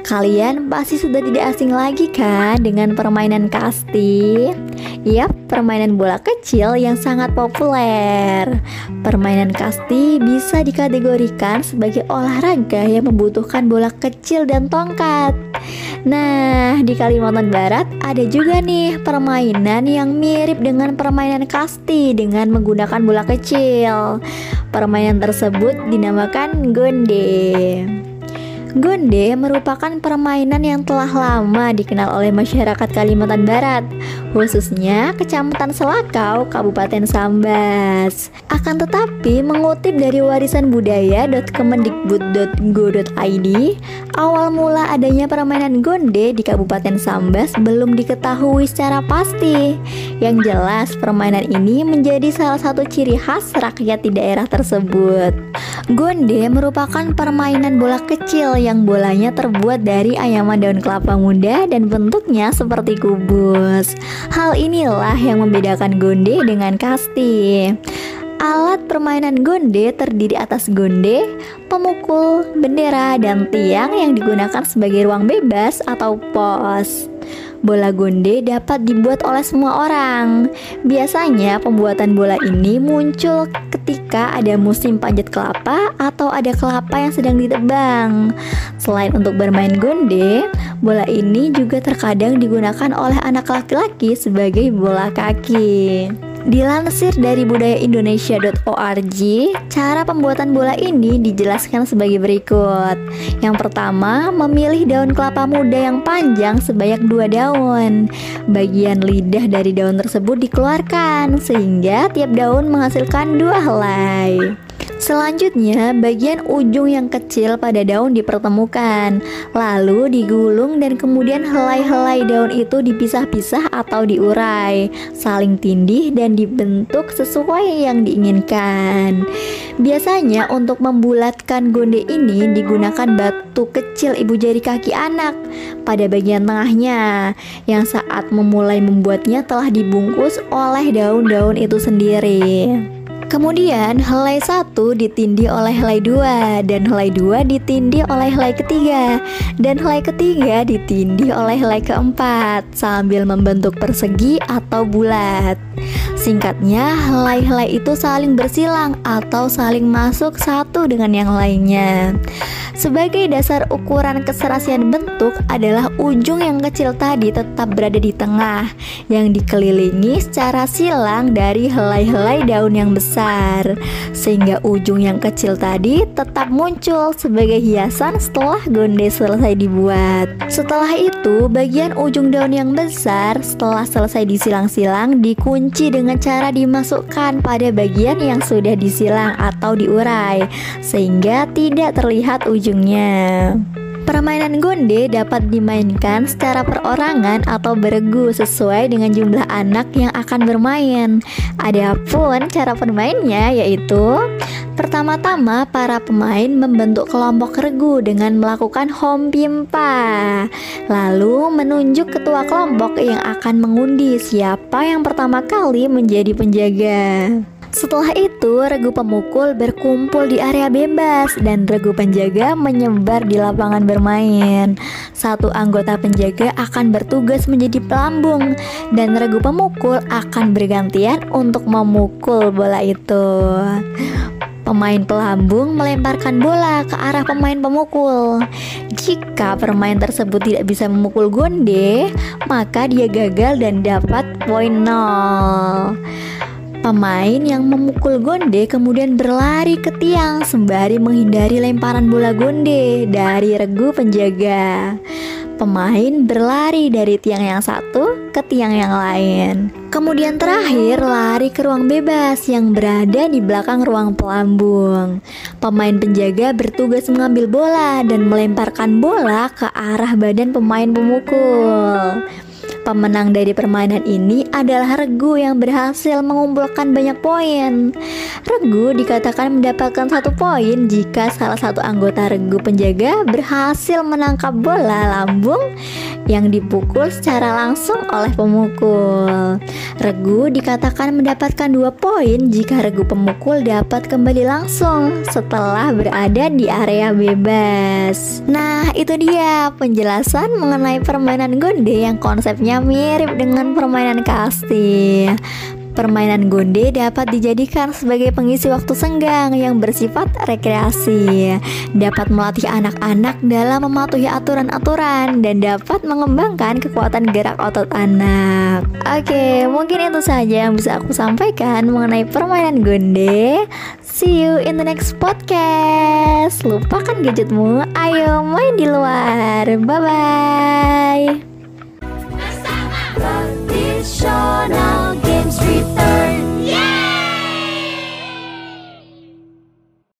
Kalian pasti sudah tidak asing lagi kan dengan permainan kasti? Yap, permainan bola kecil yang sangat populer Permainan kasti bisa dikategorikan sebagai olahraga yang membutuhkan bola kecil dan tongkat Nah, di Kalimantan Barat ada juga nih permainan yang mirip dengan permainan kasti dengan menggunakan bola kecil. Permainan tersebut dinamakan gonde. Gonde merupakan permainan yang telah lama dikenal oleh masyarakat Kalimantan Barat, khususnya Kecamatan Selakau, Kabupaten Sambas. Akan tetapi, mengutip dari warisan budaya.kemendikbud.go.id, awal mula adanya permainan gonde di Kabupaten Sambas belum diketahui secara pasti. Yang jelas, permainan ini menjadi salah satu ciri khas rakyat di daerah tersebut. Gonde merupakan permainan bola kecil yang bolanya terbuat dari ayaman daun kelapa muda dan bentuknya seperti kubus. Hal inilah yang membedakan gonde dengan kasti. Alat permainan gonde terdiri atas gonde, pemukul, bendera, dan tiang yang digunakan sebagai ruang bebas atau pos. Bola gonde dapat dibuat oleh semua orang. Biasanya pembuatan bola ini muncul ketika ada musim panjat kelapa atau ada kelapa yang sedang ditebang. Selain untuk bermain gonde, bola ini juga terkadang digunakan oleh anak laki-laki sebagai bola kaki. Dilansir dari budayaindonesia.org, cara pembuatan bola ini dijelaskan sebagai berikut. Yang pertama, memilih daun kelapa muda yang panjang sebanyak dua daun. Bagian lidah dari daun tersebut dikeluarkan sehingga tiap daun menghasilkan dua helai. Selanjutnya, bagian ujung yang kecil pada daun dipertemukan, lalu digulung dan kemudian helai-helai daun itu dipisah-pisah atau diurai, saling tindih dan dibentuk sesuai yang diinginkan. Biasanya untuk membulatkan gonde ini digunakan batu kecil ibu jari kaki anak pada bagian tengahnya yang saat memulai membuatnya telah dibungkus oleh daun-daun itu sendiri. Kemudian helai satu ditindih oleh helai dua dan helai dua ditindih oleh helai ketiga dan helai ketiga ditindih oleh helai keempat sambil membentuk persegi atau bulat. Singkatnya, helai-helai itu saling bersilang atau saling masuk satu dengan yang lainnya. Sebagai dasar ukuran keserasian bentuk adalah ujung yang kecil tadi tetap berada di tengah yang dikelilingi secara silang dari helai-helai daun yang besar sehingga ujung yang kecil tadi tetap muncul sebagai hiasan setelah gonde selesai dibuat. Setelah itu, bagian ujung daun yang besar setelah selesai disilang-silang dikunci dengan cara dimasukkan pada bagian yang sudah disilang atau diurai sehingga tidak terlihat ujung ujungnya. Permainan gonde dapat dimainkan secara perorangan atau beregu sesuai dengan jumlah anak yang akan bermain. Adapun cara bermainnya yaitu Pertama-tama para pemain membentuk kelompok regu dengan melakukan home pimpa Lalu menunjuk ketua kelompok yang akan mengundi siapa yang pertama kali menjadi penjaga setelah itu, regu pemukul berkumpul di area bebas dan regu penjaga menyebar di lapangan bermain. Satu anggota penjaga akan bertugas menjadi pelambung dan regu pemukul akan bergantian untuk memukul bola itu. Pemain pelambung melemparkan bola ke arah pemain pemukul. Jika pemain tersebut tidak bisa memukul gonde, maka dia gagal dan dapat poin nol. Pemain yang memukul gonde kemudian berlari ke tiang sembari menghindari lemparan bola gonde dari regu penjaga. Pemain berlari dari tiang yang satu ke tiang yang lain. Kemudian terakhir lari ke ruang bebas yang berada di belakang ruang pelambung. Pemain penjaga bertugas mengambil bola dan melemparkan bola ke arah badan pemain pemukul. Pemenang dari permainan ini adalah Regu yang berhasil mengumpulkan banyak poin. Regu dikatakan mendapatkan satu poin jika salah satu anggota Regu penjaga berhasil menangkap bola lambung yang dipukul secara langsung oleh pemukul. Regu dikatakan mendapatkan dua poin jika Regu pemukul dapat kembali langsung setelah berada di area bebas. Nah, itu dia penjelasan mengenai permainan gonde yang konsepnya mirip dengan permainan kasti. Permainan gonde dapat dijadikan sebagai pengisi waktu senggang yang bersifat rekreasi, dapat melatih anak-anak dalam mematuhi aturan-aturan, dan dapat mengembangkan kekuatan gerak otot anak. Oke, mungkin itu saja yang bisa aku sampaikan mengenai permainan gonde. See you in the next podcast. Lupakan gadgetmu, ayo main di luar. Bye bye.